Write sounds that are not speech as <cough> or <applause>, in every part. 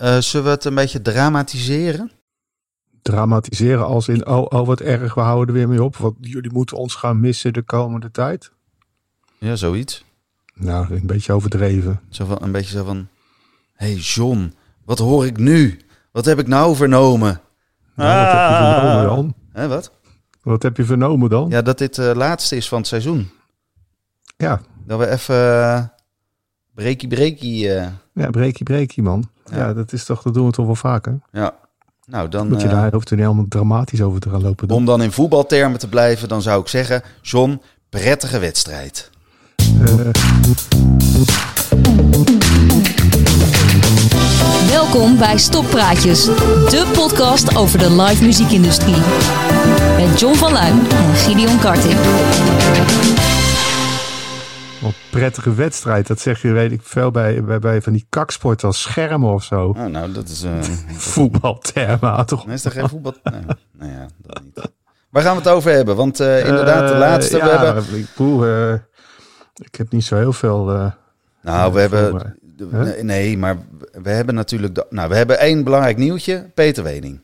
Eh, zullen we het een beetje dramatiseren? Dramatiseren als in, oh, oh wat erg, we houden er weer mee op. Want jullie moeten ons gaan missen de komende tijd. Ja, zoiets. Nou, een beetje overdreven. Zo van, een beetje zo van... hey John, wat hoor ik nu? Wat heb ik nou vernomen? Nou, wat heb je vernomen dan? Hè, wat? Wat heb je vernomen dan? Ja, dat dit de laatste is van het seizoen. Ja, Dat we even... eh, breakie breakie... eh, ja breekie breekie man. Ja. Ja. dat is toch, dat doen we toch wel vaker. ja. Nou, dan... Moet je eh, daar hoeft er niet helemaal dramatisch over te gaan lopen doen. om dan in voetbaltermen te blijven, dan zou ik zeggen... John, prettige wedstrijd. Eh, Welkom bij Stoppraatjes, de podcast over de live muziekindustrie. Met John van Luijn en Gideon Karting. Een prettige wedstrijd, dat zeg je weet ik veel bij, bij, bij van die kaksport als schermen of zo. Oh, nou, dat is... <laughs> Voetbaltermen, ah, toch? Nee, is er geen voetbal? Nee, nou ja, dat niet. Waar gaan we het over hebben? Want eh, inderdaad, de Eh, laatste... ja, we hebben, ik, ik heb niet zo heel veel. nou, we hebben... nee, maar we hebben natuurlijk... de- nou, we hebben één belangrijk nieuwtje. Peter Wening.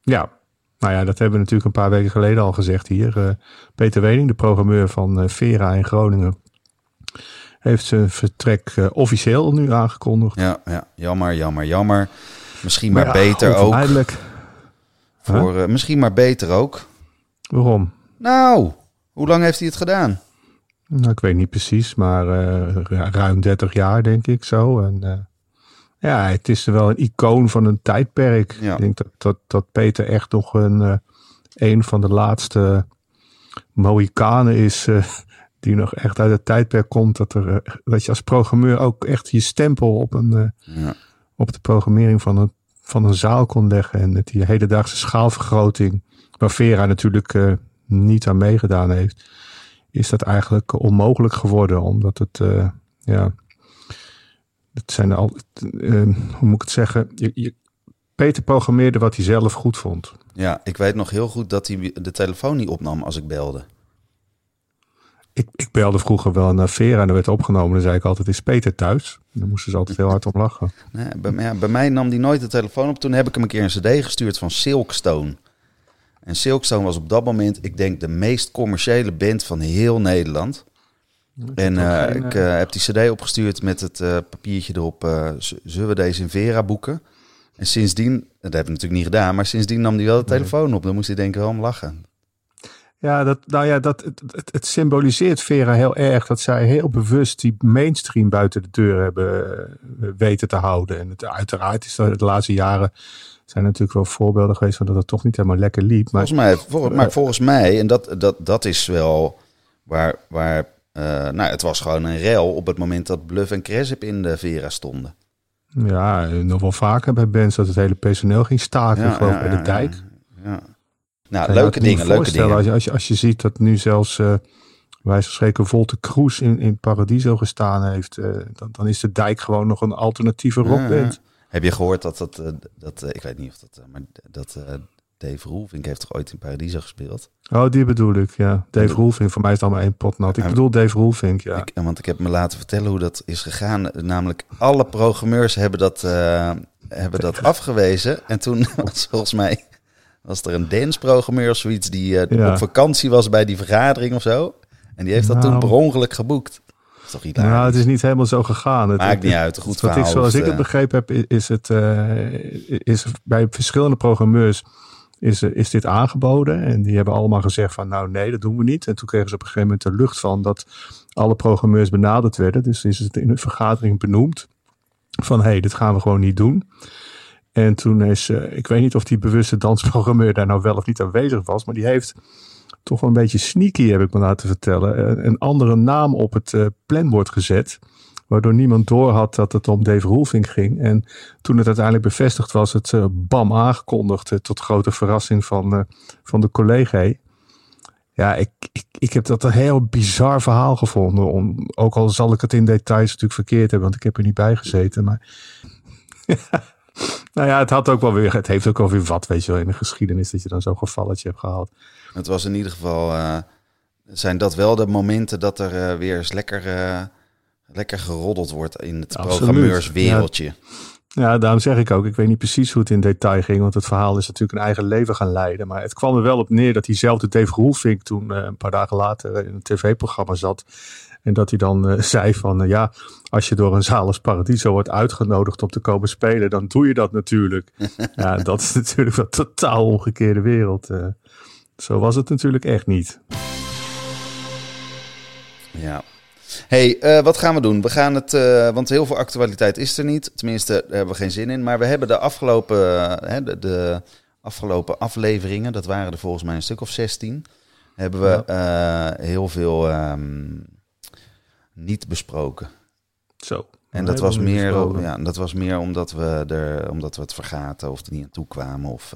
Ja, nou ja, dat hebben we natuurlijk een paar weken geleden al gezegd hier. Peter Wening, de programmeur van Vera in Groningen, heeft zijn vertrek eh, officieel nu aangekondigd. Ja, ja, jammer, jammer, jammer. Misschien maar, ja, beter ook. onvermijdelijk. Voor, eh, misschien maar beter ook. Waarom? Nou, hoe lang heeft hij het gedaan? Nou, ik weet niet precies, maar eh, ru- ruim 30 jaar denk ik zo. En ja, het is wel een icoon van een tijdperk. Ja. Ik denk dat, dat, dat Peter echt nog een, een van de laatste Mohikanen is die nog echt uit het tijdperk komt. Dat, er, eh, dat je als programmeur ook echt je stempel op, een, eh, Ja. op de programmering van een, van een zaal kon leggen. En met die hedendaagse schaalvergroting, waar Vera natuurlijk eh, niet aan meegedaan heeft is dat eigenlijk onmogelijk geworden. Omdat het, ja, het zijn al, hoe moet ik het zeggen? Je, je, Peter programmeerde wat hij zelf goed vond. ja, ik weet nog heel goed dat hij de telefoon niet opnam als ik belde. Ik, ik belde vroeger wel naar Vera en er werd opgenomen. Dan zei ik altijd, is Peter thuis? En dan moesten ze altijd heel hard om lachen. Bij, ja, bij mij nam hij nooit de telefoon op. Toen heb ik hem een keer een cd gestuurd van Silkstone. En Silkstone was op dat moment, ik denk, de meest commerciële band van heel Nederland. En eh, geen, ik eh, eh, heb die cd opgestuurd met het eh, papiertje erop. zullen we deze in Vera boeken? En sindsdien, dat heb ik natuurlijk niet gedaan, maar sindsdien nam hij wel de telefoon op. Dan moest hij denk ik wel om lachen. Ja, dat, nou ja, dat, het, het, het symboliseert Vera heel erg dat zij heel bewust die mainstream buiten de deur hebben eh, weten te houden. En het, uiteraard is dat de laatste jaren zijn natuurlijk wel voorbeelden geweest van dat het toch niet helemaal lekker liep. Maar Volgens mij, vol- maar volgens mij, en dat, dat, dat is wel waar, waar eh, nou, het was gewoon een rel op het moment dat Bluff en Cresip in de Vera stonden. Ja, nog wel vaker bij bands dat het hele personeel ging staken. gewoon bij de dijk. Ja, ja. Nou, leuke dingen, leuke dingen. Als je, als, je, als je ziet dat nu zelfs, wij spreken, Volte Kroes in, in Paradiso gestaan heeft, eh, dan, dan is de dijk gewoon nog een alternatieve rockband. Heb je gehoord dat dat, eh, dat ik weet niet of dat, maar dat Dave Roelvink heeft toch ooit in Paradiso gespeeld? Oh, die bedoel ik, ja. Dave. Roelvink, voor mij is het allemaal één pot nat. Ik Ja. bedoel Dave Roelvink, ja. Ik, want ik heb me laten vertellen hoe dat is gegaan. Namelijk, alle programmeurs hebben dat, hebben dat <laughs> afgewezen. En toen <laughs> was volgens mij was er een danceprogrammeur of zoiets die eh, Ja. op vakantie was bij die vergadering of zo. En die heeft dat toen Nou. per ongeluk geboekt. Dat is toch iets Nou, het is niet helemaal zo gegaan. Het, Maakt niet uit, een goed wat ik, zoals ik het eh, begrepen heb, is het eh, is bij verschillende programmeurs is, is dit aangeboden. En die hebben allemaal gezegd van nou nee, dat doen we niet. En toen kregen ze op een gegeven moment de lucht van dat alle programmeurs benaderd werden. Dus is het in een vergadering benoemd van hé, hey, dit gaan we gewoon niet doen. En toen is, eh, ik weet niet of die bewuste dansprogrammeur daar nou wel of niet aanwezig was, maar die heeft toch wel een beetje sneaky, heb ik me laten vertellen, eh, een andere naam op het eh, planbord gezet. Waardoor niemand door had dat het om Dave Roelvink ging. En toen het uiteindelijk bevestigd was, het bam aangekondigd. tot grote verrassing van, van de collega. Ja, ik, ik, ik heb dat een heel bizar verhaal gevonden. Om, ook al zal ik het in details natuurlijk verkeerd hebben, want ik heb er niet bij gezeten. Maar <laughs> nou ja, het had ook wel weer, het heeft ook wel weer wat, weet je wel, in de geschiedenis dat je dan zo'n gevalletje hebt gehad. Het was in ieder geval. eh, zijn dat wel de momenten dat er eh, weer eens lekker, eh, lekker geroddeld wordt in het Absoluut. programmeurswereldje. Ja, daarom zeg ik ook, ik weet niet precies hoe het in detail ging, want het verhaal is natuurlijk een eigen leven gaan leiden. Maar het kwam er wel op neer dat diezelfde Dave Roelvink toen uh, een paar dagen later in een tv-programma zat. En dat hij dan uh, <laughs> zei van, uh, ja, als je door een zaal als Paradiso wordt uitgenodigd om te komen spelen, dan doe je dat natuurlijk. <laughs> ja, dat is natuurlijk een totaal omgekeerde wereld. zo was het natuurlijk echt niet. Ja, hey, wat gaan we doen? We gaan het, want heel veel actualiteit is er niet. Tenminste, daar hebben we geen zin in. Maar we hebben de afgelopen, de, de, afgelopen afleveringen, dat waren er volgens mij een stuk of 16, hebben we ja. heel veel um, niet besproken. Zo. En dat was, meer, ja, dat was meer omdat we, er, omdat we het vergaten of er niet aan toe kwamen of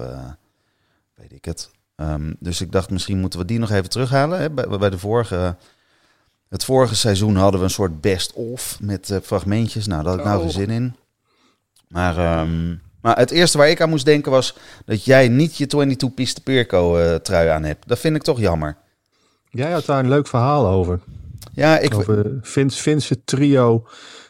weet ik het. Um, dus ik dacht, misschien moeten we die nog even terughalen. Hè? Bij, bij de vorige het vorige seizoen hadden we een soort best-of met uh, fragmentjes. Nou, daar had ik nou geen zin in. Maar, um, maar het eerste waar ik aan moest denken was dat jij niet je 22 Piste Pirco uh, trui aan hebt. Dat vind ik toch jammer. Jij had daar een leuk verhaal over. Ja, ik... Over Vince, Vince trio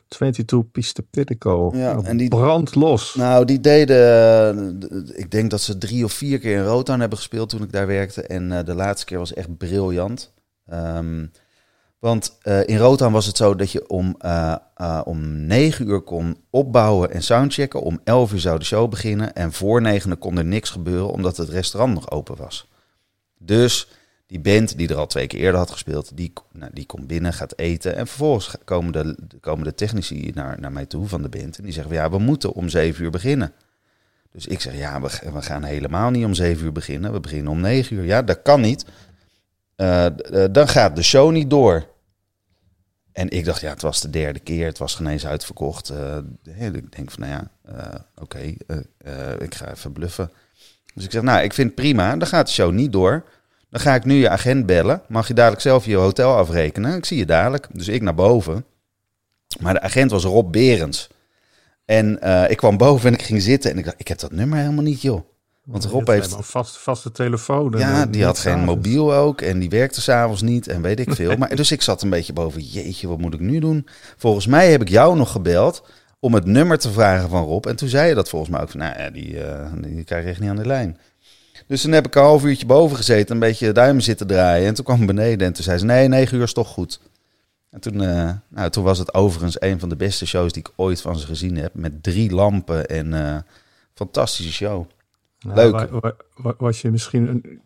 22 Piste Pirco. Ja, en die brand los. Nou, die deden... Ik denk dat ze drie of vier keer in Rotown hebben gespeeld toen ik daar werkte. En uh, de laatste keer was echt briljant. Um, want uh, in Rotterdam was het zo dat je om, om 9 uur kon opbouwen en soundchecken. Om 11 uur zou de show beginnen. En voor 9 kon er niks gebeuren omdat het restaurant nog open was. Dus die band die er al twee keer eerder had gespeeld, die, nou, die komt binnen, gaat eten. En vervolgens komen de, komen technici naar, naar mij toe van de band. En die zeggen, ja, we moeten om 7 uur beginnen. Dus ik zeg, ja, we, we gaan helemaal niet om 7 uur beginnen. We beginnen om 9 uur. Ja, dat kan niet. dan gaat de show niet door. En ik dacht, ja, het was de derde keer. Het was geen eens uitverkocht. Uh, ik denk van, nou ja, oké, ik ga even bluffen. Dus ik zeg, nou, ik vind het prima. Dan gaat de show niet door. Dan ga ik nu je agent bellen. Mag je dadelijk zelf je hotel afrekenen? Ik zie je dadelijk. Dus ik naar boven. Maar de agent was Rob Berends. En ik kwam boven en ik ging zitten. En ik dacht, ik heb dat nummer helemaal niet, joh. Want Rob heeft een vast, vaste telefoon. Ja, die had geen mobiel ook en die werkte s'avonds niet en weet ik veel. <laughs> maar dus ik zat een beetje boven, jeetje, wat moet ik nu doen? Volgens mij heb ik jou nog gebeld om het nummer te vragen van Rob. En toen zei je dat volgens mij ook van, nou ja, die, uh, die krijg je echt niet aan de lijn. Dus toen heb ik een half uurtje boven gezeten, een beetje duimen zitten draaien. En toen kwam ik beneden en toen zei ze, nee, negen uur is toch goed. En toen, uh, nou, toen was het overigens een van de beste shows die ik ooit van ze gezien heb. Met drie lampen en uh, fantastische show. Nou, Leuk. Waar, waar, was je misschien een,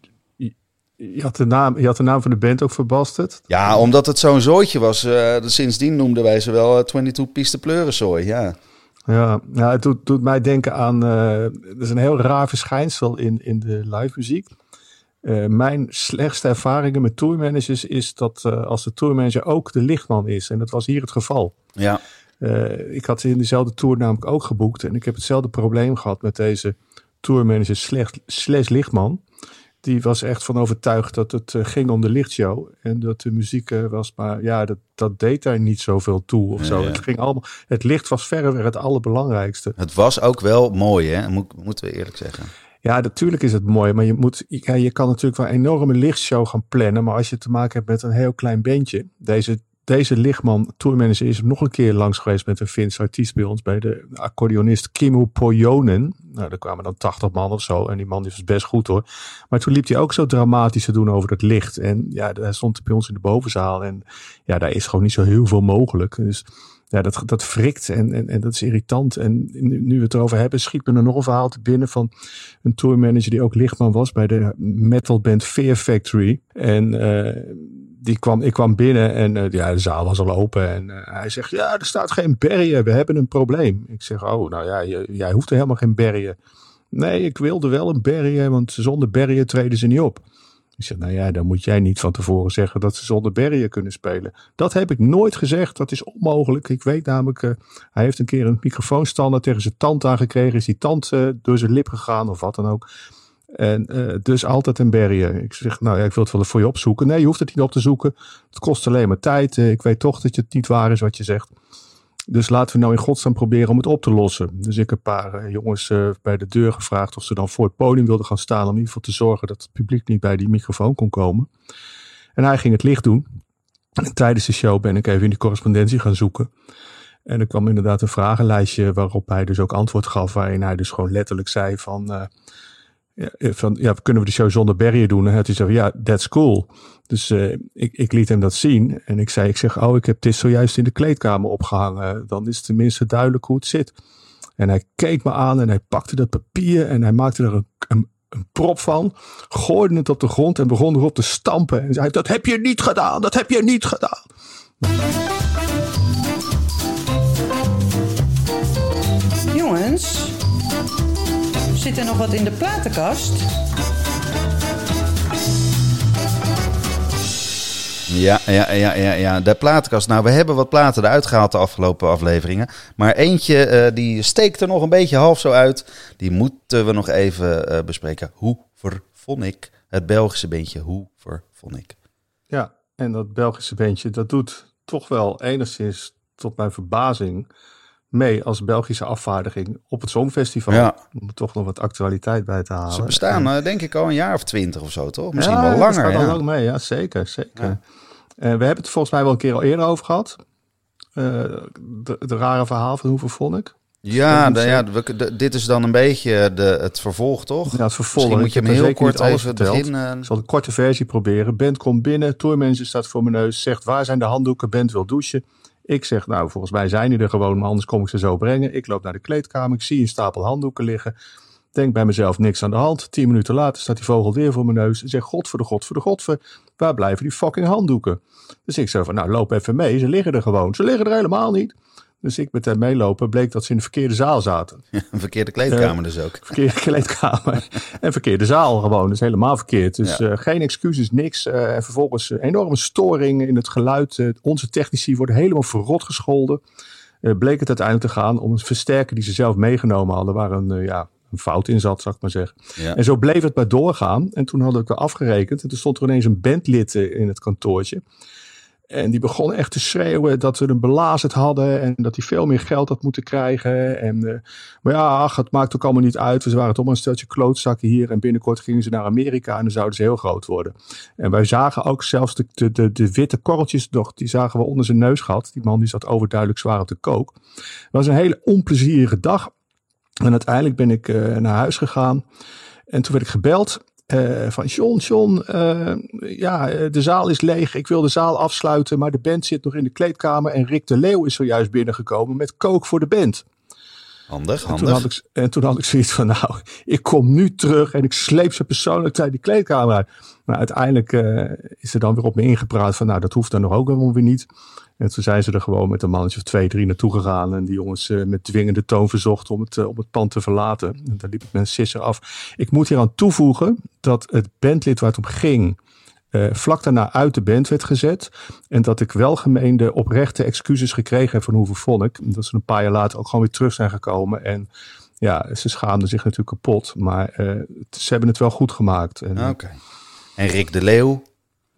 je had, de naam, je had de naam van de band ook verbasterd. Ja, omdat het zo'n zooitje was. Uh, sindsdien noemden wij ze wel uh, 22 Piste Pleurenzooi, ja. Ja, het doet, doet mij denken aan... Uh, er is een heel raar verschijnsel in, in de live muziek. Uh, mijn slechtste ervaringen met tourmanagers is dat uh, als de tourmanager ook de lichtman is. En dat was hier het geval. Ja. Ik had in dezelfde tour namelijk ook geboekt. En ik heb hetzelfde probleem gehad met deze tourmanager slecht, slash lichtman. Die was echt van overtuigd dat het uh, ging om de lichtshow. En dat de muziek uh, was, maar ja, dat, dat deed daar niet zoveel toe of zo. Ja. Het, ging allemaal, het licht was verreweg het allerbelangrijkste. Het was ook wel mooi, hè? Moet, moeten we eerlijk zeggen. Ja, natuurlijk is het mooi, maar je, moet, ja, je kan natuurlijk wel een enorme lichtshow gaan plannen. Maar als je te maken hebt met een heel klein bandje. Deze deze lichtman, tourmanager, is nog een keer langs geweest met een Fins artiest bij ons, bij de accordeonist Kimmo Pojonen. Nou, daar kwamen dan 80 man of zo en die man was best goed hoor. Maar toen liep hij ook zo dramatisch te doen over het licht. En ja, hij stond bij ons in de bovenzaal en ja, daar is gewoon niet zo heel veel mogelijk. Dus ja, dat, dat frikt en, en, en dat is irritant. En nu we het erover hebben, schiet me er nog een verhaal te binnen van een tourmanager die ook lichtman was bij de metalband Fear Factory. En uh, die kwam, ik kwam binnen en uh, ja, de zaal was al open. En uh, hij zegt, ja, er staat geen berrien, we hebben een probleem. Ik zeg, oh, nou ja, jij hoeft er helemaal geen berrien. Nee, ik wilde wel een berrien, want zonder berrien treden ze niet op. Ik zeg, nou ja, dan moet jij niet van tevoren zeggen dat ze zonder berrien kunnen spelen. Dat heb ik nooit gezegd, dat is onmogelijk. Ik weet namelijk, uh, hij heeft een keer een microfoonstander tegen zijn tand aangekregen. Is die tand door zijn lip gegaan of wat dan ook. En uh, dus altijd een barrier. Ik zeg, nou ja, ik wil het wel voor je opzoeken. Nee, je hoeft het niet op te zoeken. Het kost alleen maar tijd. Ik weet toch dat het niet waar is wat je zegt. Dus laten we nou in godsnaam proberen om het op te lossen. Dus ik heb een paar uh, jongens bij de deur gevraagd of ze dan voor het podium wilden gaan staan. Om in ieder geval te zorgen dat het publiek niet bij die microfoon kon komen. En hij ging het licht doen. En tijdens de show ben ik even in die correspondentie gaan zoeken. En er kwam inderdaad een vragenlijstje waarop hij dus ook antwoord gaf. Waarin hij dus gewoon letterlijk zei van... eh, van, ja, kunnen we de show zonder Barry doen? En hij zei, ja, that's cool. Dus eh, ik, ik liet hem dat zien. En ik zei, ik zeg, oh, ik heb dit zojuist in de kleedkamer opgehangen. Dan is het tenminste duidelijk hoe het zit. En hij keek me aan en hij pakte dat papier en hij maakte er een, een, een prop van. Gooide het op de grond en begon erop te stampen. En zei, dat heb je niet gedaan, dat heb je niet gedaan. Zit er nog wat in de platenkast? Ja, ja, ja, ja, ja. De platenkast. Nou, we hebben wat platen eruit gehaald de afgelopen afleveringen. Maar eentje, eh, die steekt er nog een beetje half zo uit. Die moeten we nog even eh, bespreken. Hoe vervon ik het Belgische bandje? Hoe vervon ik? Ja, en dat Belgische bandje, dat doet toch wel enigszins tot mijn verbazing mee als Belgische afvaardiging op het Songfestival. Ja. Om er toch nog wat actualiteit bij te halen. Ze bestaan En- eh, denk ik al een jaar of twintig of zo, toch? Misschien Ja, wel langer. al Ja. lang mee, ja, zeker. zeker. Ja. Eh, we hebben het volgens mij wel een keer al eerder over gehad. Eh, de, de rare verhaal van hoeveel vond ik? Ja, de- ja de- dit is dan een beetje de, het vervolg, toch? Ja, het vervolg. Misschien moet je hem heel kort alles even beginnen. Ik zal de korte versie proberen. Bent komt binnen, tourmanager staat voor mijn neus, zegt waar zijn de handdoeken, Bent wil douchen. Ik zeg nou volgens mij zijn die er gewoon, maar anders kom ik ze zo brengen. Ik loop naar de kleedkamer, ik zie een stapel handdoeken liggen. Denk bij mezelf niks aan de hand. Tien minuten later staat die vogel weer voor mijn neus en zegt god voor de god voor de godver, waar blijven die fucking handdoeken? Dus ik zo van nou loop even mee, ze liggen er gewoon. Ze liggen er helemaal niet. Dus ik met hem meelopen, bleek dat ze in de verkeerde zaal zaten <laughs> Een verkeerde kleedkamer dus ook. verkeerde kleedkamer <laughs> en verkeerde zaal gewoon. Dus helemaal verkeerd. Dus Ja. eh, geen excuses, niks. Eh, en vervolgens eh, enorme storing in het geluid. Eh, onze technici worden helemaal verrot gescholden. Eh, bleek het uiteindelijk te gaan om een versterker die ze zelf meegenomen hadden, waar een, eh, ja, een fout in zat, zou ik maar zeggen. Ja. En zo bleef het maar doorgaan. En toen hadden we het afgerekend. En toen stond er ineens een bandlid eh, in het kantoortje. En die begon echt te schreeuwen dat we hem belazerd hadden. En dat hij veel meer geld had moeten krijgen. En, eh, maar ja, ach, het maakt ook allemaal niet uit. We waren toch maar een steltje klootzakken hier. En binnenkort gingen ze naar Amerika. En dan zouden ze heel groot worden. En wij zagen ook zelfs de, de, de, de witte korreltjes nog. Die zagen we onder zijn neus gehad. Die man die zat overduidelijk zwaar op de kook. Het was een hele onplezierige dag. En uiteindelijk ben ik eh, naar huis gegaan. En toen werd ik gebeld. Eh, van John, John, eh, ja, eh, de zaal is leeg. Ik wil de zaal afsluiten, maar de band zit nog in de kleedkamer. En Rick de Leeuw is zojuist binnengekomen met kook voor de band. Handig, En toen, handig. had ik, en toen had ik zoiets van, nou, ik kom nu terug en ik sleep ze persoonlijk uit die kleedkamer uit. Maar uiteindelijk is er dan weer op me ingepraat van, nou, dat hoeft dan nog ook helemaal weer niet. En toen zijn ze er gewoon met een mannetje of twee, drie naartoe gegaan. En die jongens eh, met dwingende toon verzocht om het, om het pand te verlaten. En daar liep ik met sisser af. Ik moet hier aan toevoegen dat het bandlid waar het om ging... eh, vlak daarna uit de band werd gezet. En dat ik welgemeende oprechte excuses gekregen heb van Hoeve Vonk. Dat ze een paar jaar later ook gewoon weer terug zijn gekomen. En ja, ze schaamden zich natuurlijk kapot. Maar het- ze hebben het wel goed gemaakt. En, Oké. En Rick de Leeuw,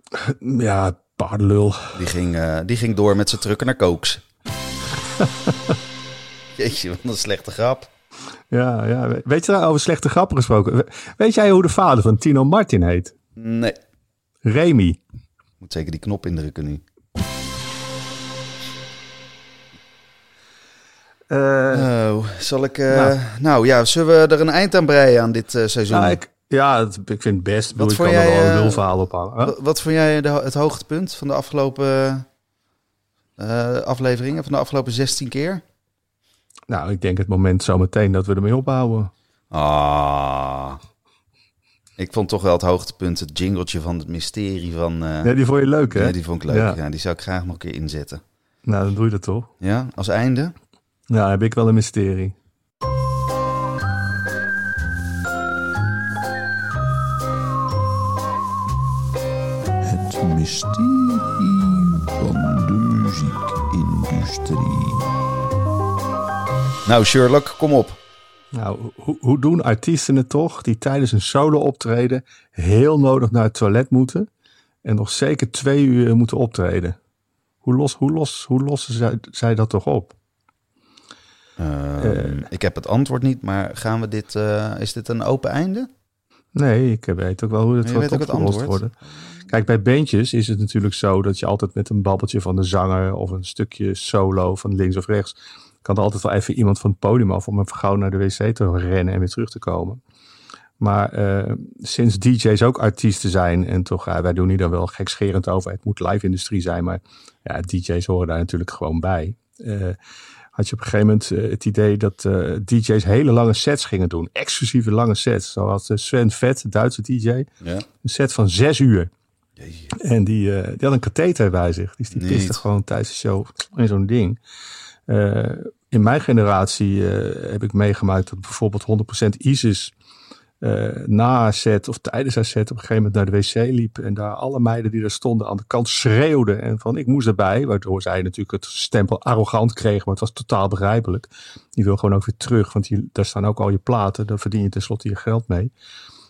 <laughs> Ja, paardenlul. die ging, eh, die ging door met zijn trucken naar Kooks. <laughs> Jeetje, wat een slechte grap. Ja, ja. Weet je daar over slechte grappen gesproken? We- Weet jij hoe de vader van Tino Martin heet? Nee, Remy. moet zeker die knop indrukken nu. Eh, Oh, zal ik... eh, Nou. nou. ja, zullen we er een eind aan breien aan dit seizoen? nou, ik, ja, het- ik vind het best. Wat ik kan er wel een eh, lulverhaal op hangen. Huh? Wat, wat vond jij de, het hoogtepunt van de afgelopen eh, afleveringen, van de afgelopen 16 keer? Nou, ik denk het moment zometeen dat we ermee opbouwen. Ah. Ik vond toch wel het hoogtepunt het jingletje van het mysterie van... eh, Ja, die vond je leuk, hè? ja, die vond ik leuk. Ja. Ja. die zou ik graag nog een keer inzetten. Nou, dan doe je dat toch? Ja, als einde? Nou, heb ik wel een mysterie. Mysterie van de muziekindustrie. Nou, Sherlock, kom op. Nou, hoe, hoe doen artiesten het toch die tijdens een solo optreden heel nodig naar het toilet moeten en nog zeker twee uur moeten optreden? Hoe, los, hoe, los, hoe lossen zij, zij dat toch op? Ehm, ik heb het antwoord niet, maar gaan we dit, eh, is dit een open einde? Nee, ik weet ook wel hoe ook het opgelost worden. Kijk, bij bandjes is het natuurlijk zo dat je altijd met een babbeltje van de zanger of een stukje solo van links of rechts, kan er altijd wel even iemand van het podium af om even gauw naar de wc te rennen en weer terug te komen. Maar eh, sinds DJ's ook artiesten zijn en toch, wij doen hier dan wel gekscherend over, het moet live industrie zijn, maar ja, DJ's horen daar natuurlijk gewoon bij. Eh, had je op een gegeven moment eh, het idee dat eh, DJ's hele lange sets gingen doen. Exclusieve lange sets. Zoals eh, Sven Vet, de Duitse DJ. Ja. Een set van zes uur. Jeetje. En die, eh, die had een katheter bij zich. Dus die piste gewoon tijdens de show in zo'n ding. In mijn generatie heb ik meegemaakt dat bijvoorbeeld 100% ISIS eh, na haar set of tijdens haar set op een gegeven moment naar de wc liep. En daar alle meiden die er stonden aan de kant schreeuwden. En van ik moest erbij. Waardoor zij natuurlijk het stempel arrogant kreeg. Maar het was totaal begrijpelijk. Die wil gewoon ook weer terug. Want die, daar staan ook al je platen. Daar verdien je tenslotte je geld mee.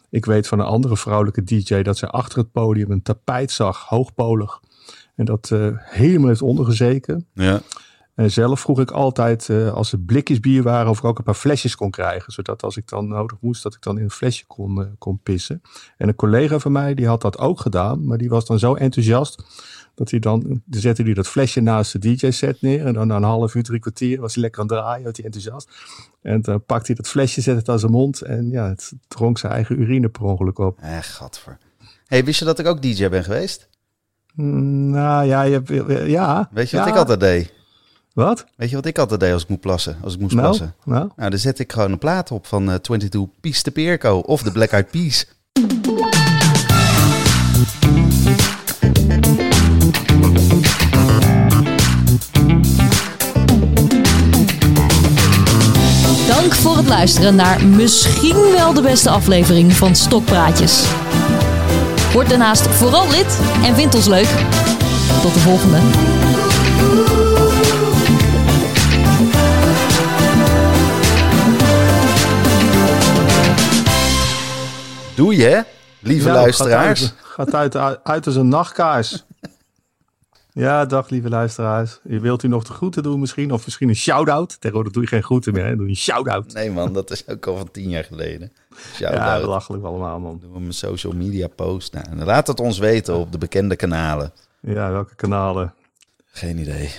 Ik weet van een andere vrouwelijke DJ dat zij achter het podium een tapijt zag, hoogpolig. En dat eh, helemaal heeft ondergezeken. Ja. En zelf vroeg ik altijd, eh, als er blikjes bier waren, of ik ook een paar flesjes kon krijgen. Zodat als ik dan nodig moest, dat ik dan in een flesje kon, eh, kon pissen. En een collega van mij, die had dat ook gedaan. Maar die was dan zo enthousiast, dat hij dan, dan zette hij dat flesje naast de DJ-set neer. En dan na een half uur, drie kwartier, was hij lekker aan het draaien, werd hij enthousiast. En dan pakte hij dat flesje, zette het aan zijn mond. En ja, het dronk zijn eigen urine per ongeluk op. Eh, gadver. hey, wist je dat ik ook DJ ben geweest? Mm, Nou ja, je, hebt- ja. Weet je wat ja. ik altijd deed? Wat? Weet je wat ik altijd deed als ik moest plassen? Als ik moest Nou, plassen? nou. Nou, dan zet ik gewoon een plaat op van eh 22 Piece de Pierco of de Black Eyed Peas. Dank voor het luisteren naar misschien wel de beste aflevering van Stokpraatjes. Word daarnaast vooral lid en vind ons leuk. Tot de volgende. Doe je, lieve luisteraars. Gaat uit, gaat uit, uit als een nachtkaars. Ja, dag lieve luisteraars. Je wilt u nog de groeten doen misschien? Of misschien een shout-out? Tegenwoordig doe je geen groeten meer, hè? doe je een shout-out. Nee man, dat is ook al van tien jaar geleden. Ja, belachelijk allemaal, man. Doen we een social media post. Nou, en laat het ons weten op de bekende kanalen. Ja, welke kanalen? Geen idee.